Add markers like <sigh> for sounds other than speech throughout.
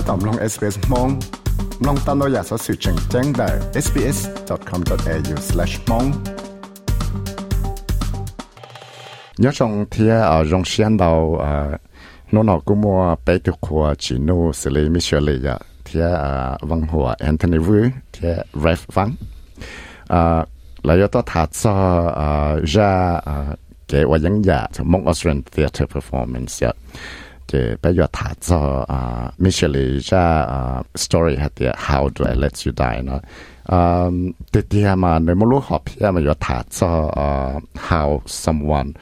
ถ้าตอมลง SBS มองลองตามเราอยากสอสื่อแจ้งแจ้งได้ sbs.com.au/mong nhớ trong thì ở trong xiên đầu à nó nó cũng mua bé được của chỉ nô xử lý Michelle ya thì à văn hóa Anthony Wu thì ref văn à là do tôi thật cho à ra à cáiว่ายังอยากจะมอง Australian Theatre Performance 呀จะไปยอดถ่ายจะอ่า Michelle จะอ่า story ฮะเดีย How do I let you die เนาะอ่าติดเดียมาในมรู้หอบเพี 这不要太早啊，Michelle 一下啊，story 还得 How do I let you die 呢？啊，弟弟嘛，你冇攞學片嘛要太早啊，How um, uh, someone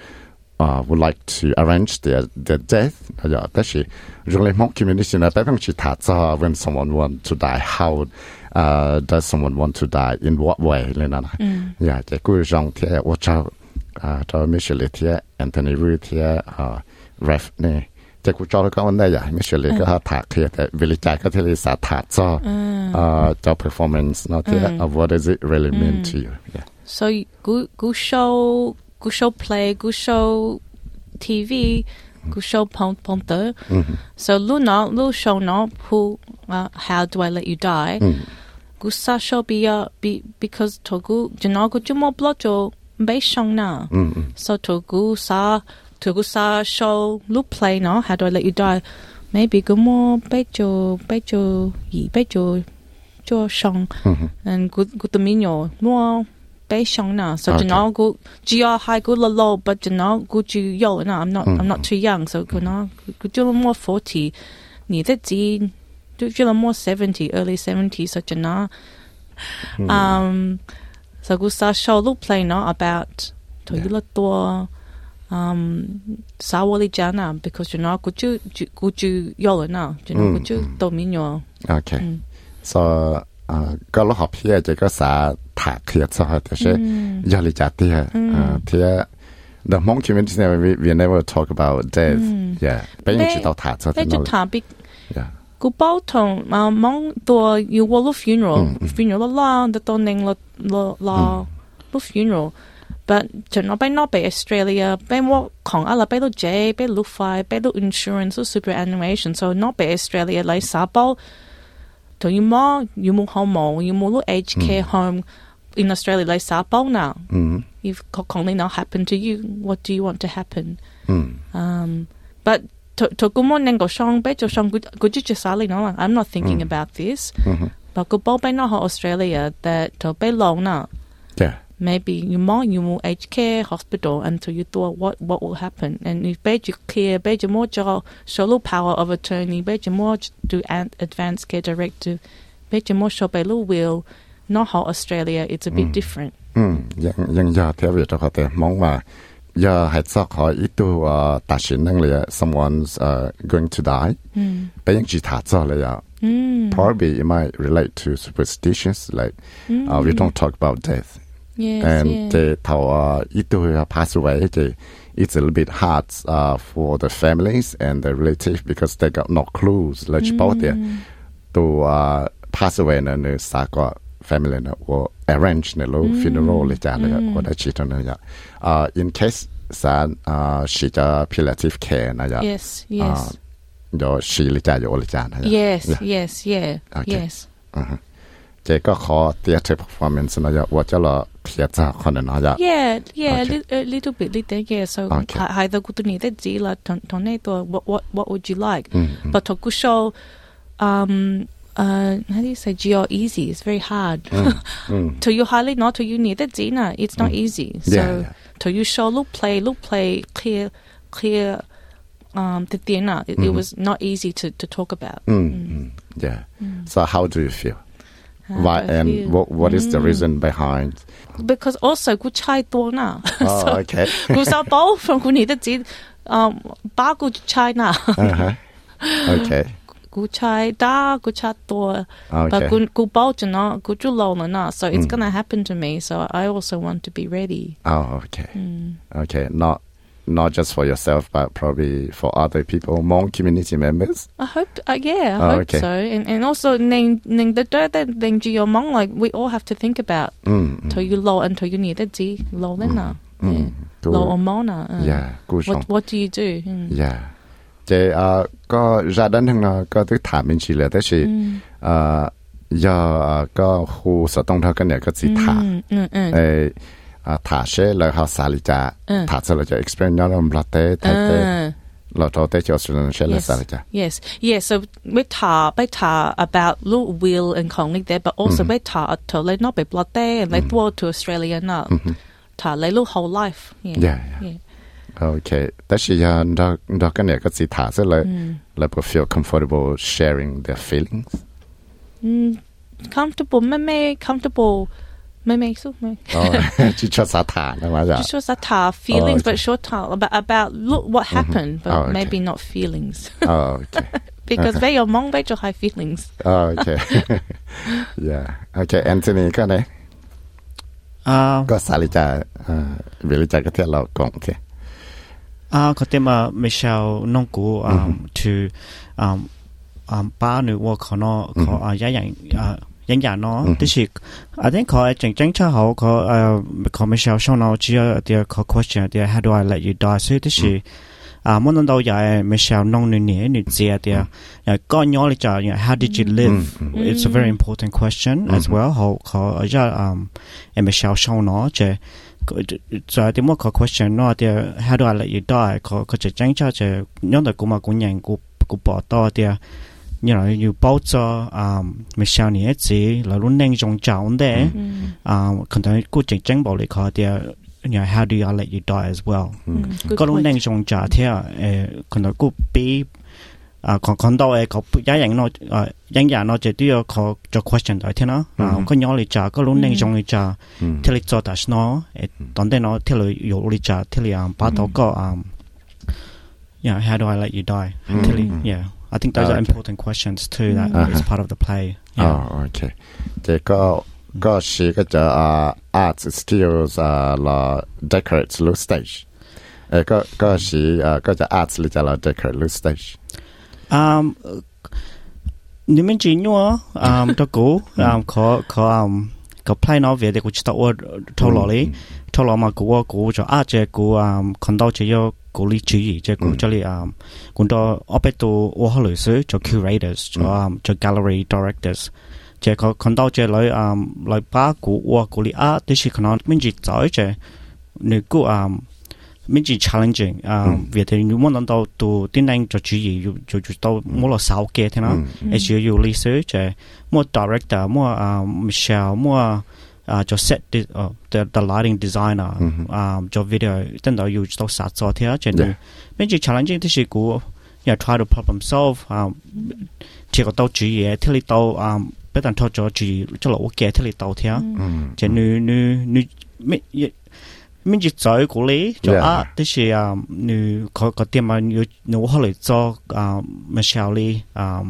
啊 would like to arrange their their death 係啊，但是用嚟冇 community uh, When someone want to die how uh, does someone want to die in what way 咧呢？嗯，呀，這個讓天我找啊找 mm. Michelle 天，Anthony Wu 天啊，Ralph 呢？这古招了刚问那呀，没学了个哈塔克的，为了加个这里啥塔造啊，叫 performance，那这 what does it really mean mm. to you？所以古古 show 古 show play 古 show TV 古 show who, uh, how do I let you die？古啥 mm. show be a be because mm-hmm. sa tugusa shol play no how do I let you die? Maybe gumo bejo bejo yi bejo jo shong and good good the minyo more be shong na. So okay. jino go jia hai go lo but jino go you yo na. I'm not. I'm not mm-hmm. too young. So go na go you more 40 ni de ji do ju more 70 early 70 so jino hmm. um so go sa shol play no about to you lot. um sawolichana because you know kuchu kuchu yolo na you know kuchu mm, mm. dominio. Okay. Mm. so có lúc học phía chỉ có xã thạc thiệt sao hết thế do lý giải thì thì the Hmong community we we never talk about death. Mm. yeah. Bên chỉ tao thạc sao thế chứ thạc bi. yeah. Cú bao thông mà uh, mong tua yêu vô funeral. Mm, funeral lo la đó tôi nên lo lo lo funeral. but to not be not be Australia, be what Kong ala be the J, be the Fi, insurance or superannuation. So not be Australia like Sabo, To you more, you more homo, you more aged care home in Australia like Sabo now. Mm. If Kong now happened to you, what do you want to happen? Mm. Um, but to gumo nengo shong be to shong gujichi sali no, I'm not thinking mm. about this. Mm-hmm. But go bo be not Australia that to be long now maybe you more you more aged care hospital until you thought what what will happen and if be you clear be you more jo solo power of attorney be you more do an advanced care directive be you more show be lo will not how Australia it's a bit different. อืมยังยังอยากเทียบอยู่แต่แต่มองว่าอย่าให้สักขออีตัวตัดสินนั่งเลย someone's uh, going to die ไปยังจีถาจ้าเลยอ่ะ probably it might relate to superstitions like uh, we don't talk about death Yes, and yeah. the uh, it pass away the, it's a little bit hard uh, for the families and the relatives because they got no clues like about there to uh, pass away นะเนื้อสากว่า family นะว่า arrange ในโล funeral เลยจ้าเลยว่าได้ชิดนะยะ uh, in case สาร uh, she จะ palliative care นะยะ Yes, yes. เดี๋ยว she เลยจ้าอยู่เลยจ้านะยะ Yes, Yeah. yes, yeah, Okay. yes. เจก็ขอ theater performance นะยะว่าจะรอ yeah. Yeah, yeah, a, li- a little bit, little, yeah. So okay. haida kutuni te jila tone to what what what would you like? Mm-hmm. But tokusho um uh, how do you say geo easy? It's very hard. Mm, <laughs> mm. To you highly not to you need it, Zina. It's not easy. So to you show look play, look play, clear clear um the dinner. It, mm-hmm. it was not easy to, to talk about. Mm, yeah. So how do you feel? Why and what what is the reason behind? because also good chai to na. Oh, okay. Good sa bao from good need the um ba good chai na. Uh-huh. Okay. Good chai da good chat to. Okay. But good good bao to na good ju lo na na. So it's gonna happen to me. So I also want to be ready. Oh, okay. Okay. Not not just for yourself, but probably for other people, more community members. I hope, uh, yeah, I oh, hope okay. so. And, and also, ning ning the dirt that ning ji yomong, like we all have to think about. Mm. mm. To you low and to you need it, ji low lena. Mm, low mm. omona. Yeah, good. Uh. What what do you do? Mm. Yeah. Chị uh, có ra đến thằng nào có tức thả mình chỉ là tới chị uh, giờ có khu sở tông thơ cái này có gì thả. Ừ, ừ thả experience nó yes. yes. So we ta we ta about lo will and connect there but also we ta to let not be blood there and let go to australia now mm-hmm. whole life. Yeah. Yeah, yeah. Okay. That she uh doc doc and could see ta so like like feel comfortable sharing their feelings. Mm, comfortable, maybe comfortable ไม่ไม่สู้ไม่ just just สาถานะมาจ้ะ just just สาถา feelings but short talk about about look what happened but maybe not feelings. <laughs> Oh okay. <laughs> Because they are mong they high feelings. Oh okay. <laughs> Yeah. Okay Anthony ก็ไหนก็สาลิจาเวลิจาก็เทียเรากงเทียอ่าก็เต็มอ่าไม่ชาวน้องกูอ่า to อ่าป้าหนูว่าเขาเนาะเขาอ่าย้ายอย่างอ่า 人家呢，这是，I think 可真正恰好可呃，可没少少呢，只要点可 question 点，how do I let you die? die？所以这是。à muốn nói đâu vậy mình sao nông nền nè nè gì à à có nhỏ là chả how did you live it's a very important question as well how khó ở giờ um em mình sao sau nó chứ cho thì mỗi khó question nó thì how do I let you die có có chỉ tránh cho chứ nhóm đời của mà cũng nhận của của bỏ to thì you know you both saw um Michelle ni etsi la lun neng jong chao de ừ. um kan ta ku cheng cheng bo le kha dia you know how do you let you die as well. Ko lun neng jong cha thia e kan ta ku bi à còn còn đâu ấy có giá dạng nó à giá dạng nó chỉ tiêu có cho question đó thế nó. Ừ. À có nhỏ lý trả có luôn nên trong lịch trả. Ừ. Thế lý cho ta nó. Tận đây nó thế lý yếu lịch trả thế lý à, bắt đầu có à yeah how do I let you die thế yeah. I think those oh, are important questions too. That uh-huh. is part of the play. Yeah. Oh, okay. The girl, girl she got uh, art skills uh, la decorate loose stage. Uh, girl, girl she uh, got the arts little la decorate loose stage. Um, nếu chỉ nhua um, to go. um, có có um, có play nó về để cũng chỉ tạo ở. 托羅馬股啊股就啊隻股啊，看到只要股利主義隻股，這裡啊，咁多我俾到我好類似做 curators 做啊做 gallery directors，隻個看到隻女啊女巴股哇股利啊，啲事可能明住走一隻，你估啊明住 challenging 啊，別啲你冇諗到到啲人做主義要做做到冇落手嘅，聽啦，而且要 research 隻冇 director 冇啊 Michelle 冇啊。uh, cho set di- uh, the, the lighting designer mm-hmm. Um, cho video. Then đó you to sát so thea chen bên chỉ challenge thì chỉ cũ yeah try to problem solve um chỉ có tao chỉ ye thì li tao um bên tao cho chỉ cho lỗ kia thì li tao thea chen nu nu nu 咪住走過嚟就啊，啲是啊，你嗰個點啊，要你可嚟做啊，Michelle 咧啊，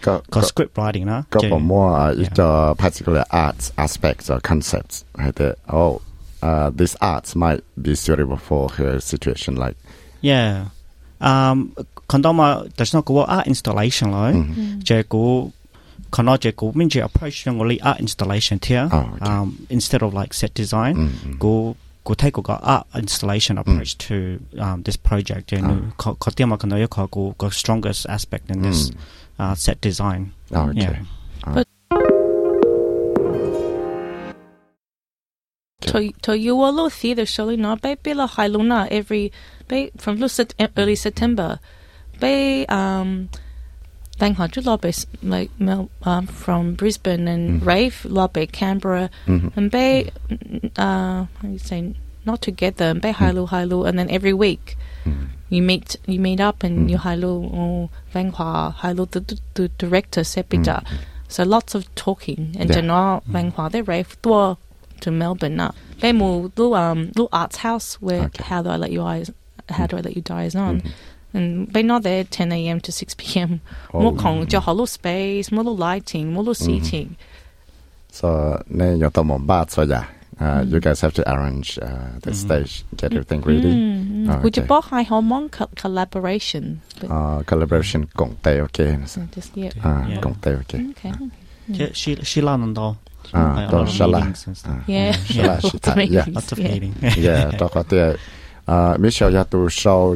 個個 script writing 啦，個部門啊，一個 particular arts aspects or concepts 係啲哦，啊，this oh, arts might be suitable for her situation like yeah，啊，看到嘛，但係嗰個 art installation 咧，就係嗰。可能就個，咪住 approach 我哋 art installation here. instead of like set design, go. 고타이코가 art ah, installation hmm. approach to um, this project. And 거, 것 때문에 the strongest aspect in this hmm. uh, set design. Ah, yeah. Ah. But To to you all theater surely not by Bela every from early September. By um Bang Hodge Lobby like Mel um, from Brisbane and mm-hmm. Rafe Lobby Canberra mm-hmm. and Bay uh how do you say not together and Bay Hailu Hailu and then every week mm-hmm. you meet you meet up and you Hailu or Bang Hua Hailu the, the, director Sepita. So lots of talking and Yeah. general Bang Hua they Rafe Tua to Melbourne now. They move little um little arts house where Okay. how do I let you eyes how do I let you die is on. And they're not there 10 a.m. to 6 p.m. Oh, more kong jo hollow space, more lighting, more seating. So, ne yo tomo ba so ya. Uh, you guys have to arrange uh, the stage, get everything ready. Mm-hmm. Oh, okay. Which about high hormone co- collaboration. Uh, collaboration gong te okay. So just yeah. Uh, te okay. Okay. Uh. She she lan dao. Ah, uh, do shala. Yeah. Yeah. Lots of meetings. Yeah, do ko à mấy sau giờ tụ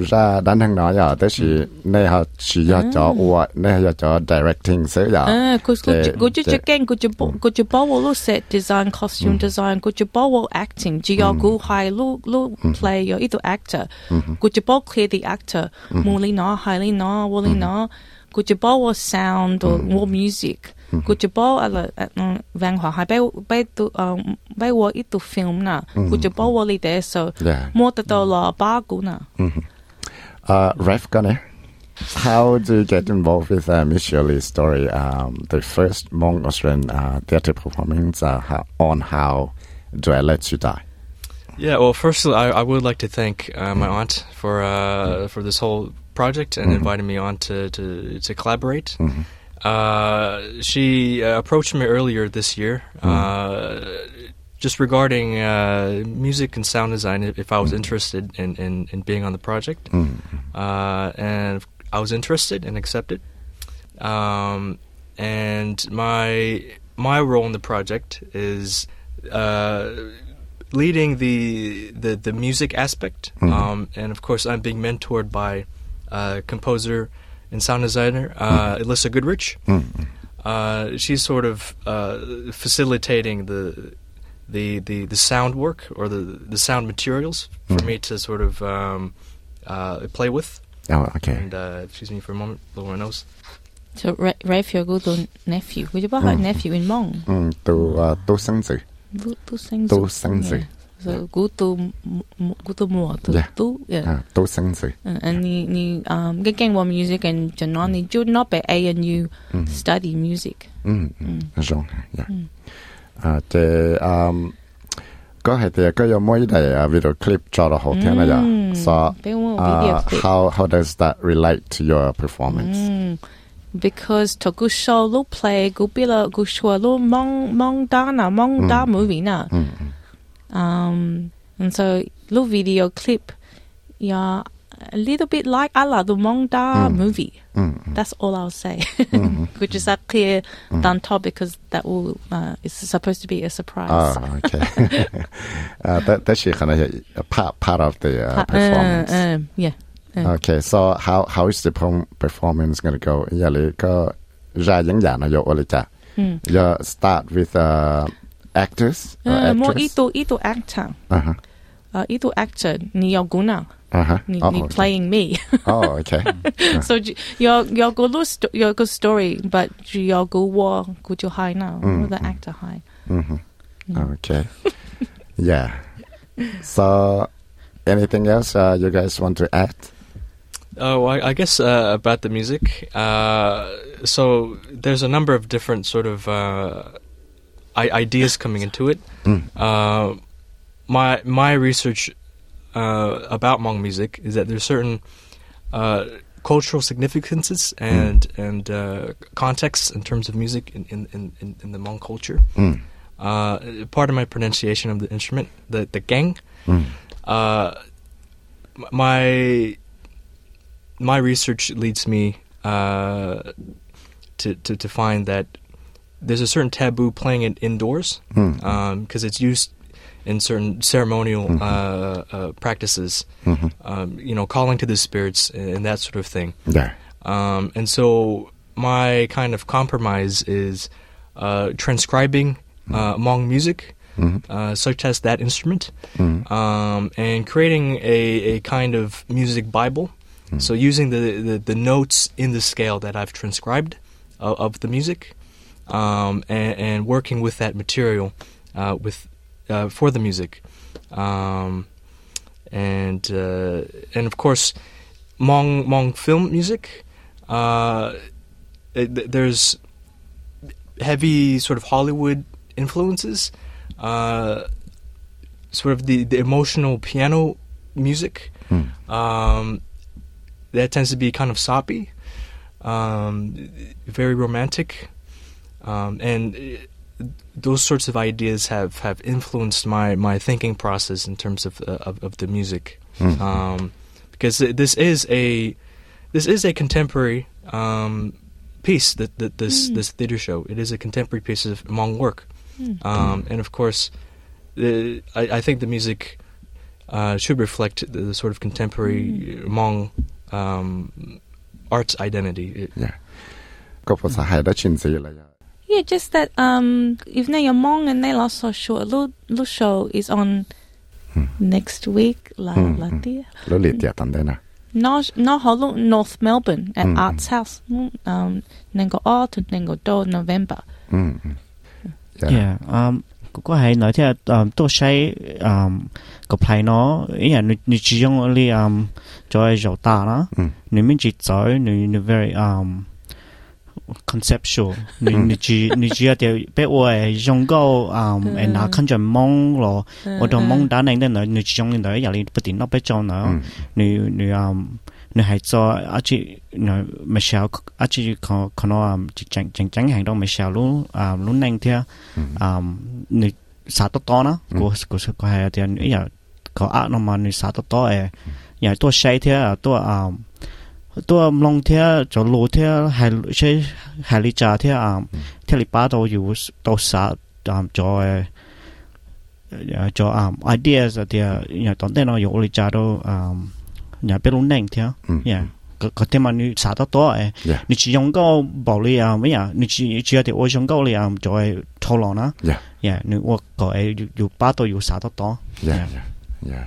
ra đánh thằng nó giờ tới chỉ nay họ chỉ cho ua nay giờ cho directing sẽ giờ. À cô cô cô chú chú kén cô chú ừ. cô chú bảo wo lu set design costume ừ. design cô chú bảo wo acting chỉ giờ cô hai lu lu ừ. play yo ít actor. Cô chú bảo clear the actor. Muốn lý nó hai lý nó wo lý nó. Kujibawa sound or mm. music. Mm-hmm. Kujibawa ala eh, văn hóa hay bay bay tu um, bay wo ít tu film na. Mm-hmm. Kujibawa li de so mo ta to la ba gu na. Mm-hmm. Uh Ref Gunner. How do you get involved with uh, Miss Shirley's story? Um, the first Hmong Australian uh, theatre performance uh, on How Do I Let You Die? Yeah, well, first I, I would like to thank uh, my aunt for uh, for this whole project and invited me on to to, to collaborate. Uh, she uh, approached me earlier this year, uh, just regarding uh, music and sound design. If, if I was interested in, in, in being on the project, uh, and I was interested and accepted. Um, and my my role in the project is uh, leading the, the the music aspect, um, and of course I'm being mentored by uh, composer and sound designer uh, Alyssa Goodrich. Uh, she's sort of uh, facilitating the, the the the sound work or the the sound materials for me to sort of um, uh, play with. Oh, okay. And uh, excuse me for a moment, blow my nose. So Rafe 有嗰度 nephew，佢就帮佢 nephew in Hmong。 Mm, tu, uh, tu sinh tử. 都都生都生子 그래서 그것도 그것도 뭐또 또 예. 또 생세. And you you um get gang more music and generally do not be a and you mm. study music. 음. 음. genre. Yeah. 음. 아, 때 um có hệ thì có giống mấy đại video clip cho là hậu thiên này how how does that relate to your performance mm. because to gu show lo play gu bila gu shua lo mong mong da na mong da movie na mm. Um, and so little video clip, yeah, a little bit like Allah the Mongda mm. movie. Mm. That's all I'll say. Mm-hmm. <laughs> Which is a clear mm. top because that will uh, is supposed to be a surprise. Oh, okay. <laughs> uh, that, that's kind of a uh, part part of the uh, uh performance. Uh, yeah. Uh. Okay, so how how is the performance going to go? Yeah, ก็จะยังอย่างนายกอะไรจ้ะ hmm. Yeah, start with uh, actors or uh, more actress? ito ito actor. Uh-huh. Uh, ito actor ni yo guna. Uh-huh. Ni, Oh, ni okay. playing me. <laughs> Oh, okay. <laughs> so j- your your go lo sto- your go story, but your go war go to high now. The actor high. okay. <laughs> yeah. So, anything else uh, you guys want to add? Oh, I, I guess uh, about the music. Uh, so there's a number of different sort of uh, I- ideas coming into it. Uh, my my research uh, about Hmong music is that there's certain uh, cultural significances and and uh, contexts in terms of music in in, in, in, the Hmong culture. Uh, part of my pronunciation of the instrument, the the gang. Uh, my my research leads me uh, to, to to find that there's a certain taboo playing it indoors because it's used in certain ceremonial uh, uh, practices, um, you know, calling to the spirits and, that sort of thing. Yeah. Um, and so my kind of compromise is uh, transcribing uh, Hmong music, uh, such as that instrument, um, and creating a, a kind of music Bible. So using the, the, the notes in the scale that I've transcribed of, of the music, um, and, and working with that material uh, with uh, for the music, um, and uh, and of course, Hmong Hmong film music. Uh, it, there's heavy sort of Hollywood influences, uh, sort of the, the emotional piano music. Um, that tends to be kind of soppy, um, very romantic, um, and uh, those sorts of ideas have, have influenced my, my thinking process in terms of uh, of, of the music, um, because this is a this is a contemporary um, piece that, that this this theater show. It is a contemporary piece of Hmong work, um, and of course, the, I, I think the music uh, should reflect the, the sort of contemporary Hmong um, arts identity. It- yeah Yeah, just that um, Yvonne Yamong and Naila Sosho Lusho is on mm. next week. La mm. Latia. Lo Latia Tandena. No, no, holo North Melbourne at mm. Arts House. Um, nengo all to nengo do November. Mm. Yeah. yeah. Um, 嗰係嗱，即係誒都係誒個牌咯，因為你你只用你誒做做大啦，你咪只做你你 very 誒。conceptual. Ni hmm. như ji ni ji de be wo e jong go um hmm. and na kan jan mong lo. Hmm. Wo dong mong da nang de na ni jong ni de ya li bu tin no be chong na ni ni um như hai cho a chi no michelle à chi ko ko no um chi chang chang chang hang dong michelle luôn um luôn nang thia. Um như sao to to na. Ko ko ko thì như ya có a no ma ni sa to to e. Ya to shai thia to um ตัวลงเทียจะโลเทียหายใช้หายลิจาเทียอ่าเทียลิป้าตัวอยู่ตัวสาตามจอยจออ่าไอเดียสเทียอย่างตอนเต้นเราอยู่ลิจาตัวอ่าอย่างเป็นลุงแดงเทียอย่างก็เทียมันสาตัวตัวเอนี่ชิยงก็บอกเลยอ่าไม่อย่างนี่ชิชิเทียโอยงก็เลยอ่าจอยทอลองนะอย่างนี่ว่าก็ไออยู่ป้าตัวอยู่สาตัวตัว yeah yeah yeah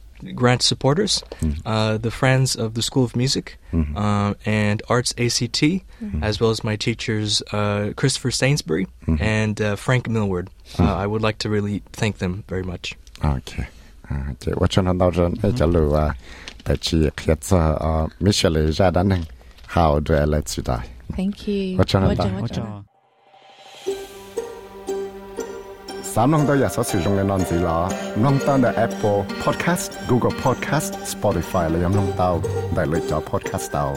grant supporters, mm-hmm. uh, the Friends of the School of Music, mm-hmm. uh, and Arts ACT, mm-hmm. as well as my teachers uh, Christopher Sainsbury and uh, Frank Millward. Uh, I would like to really thank them very much. Okay. Okay. 我常常到这那条路啊，但是现在啊，没学了，家长能好的来期待。Thank mm-hmm. you. 我常常到。 สามน้องตัวอยากสอสื่อตรงในนอนสีล้อน้องตั้งแต่ Apple Podcast Google Podcast Spotify และยังน้องเต้าได้เลยจอ Podcast เต้า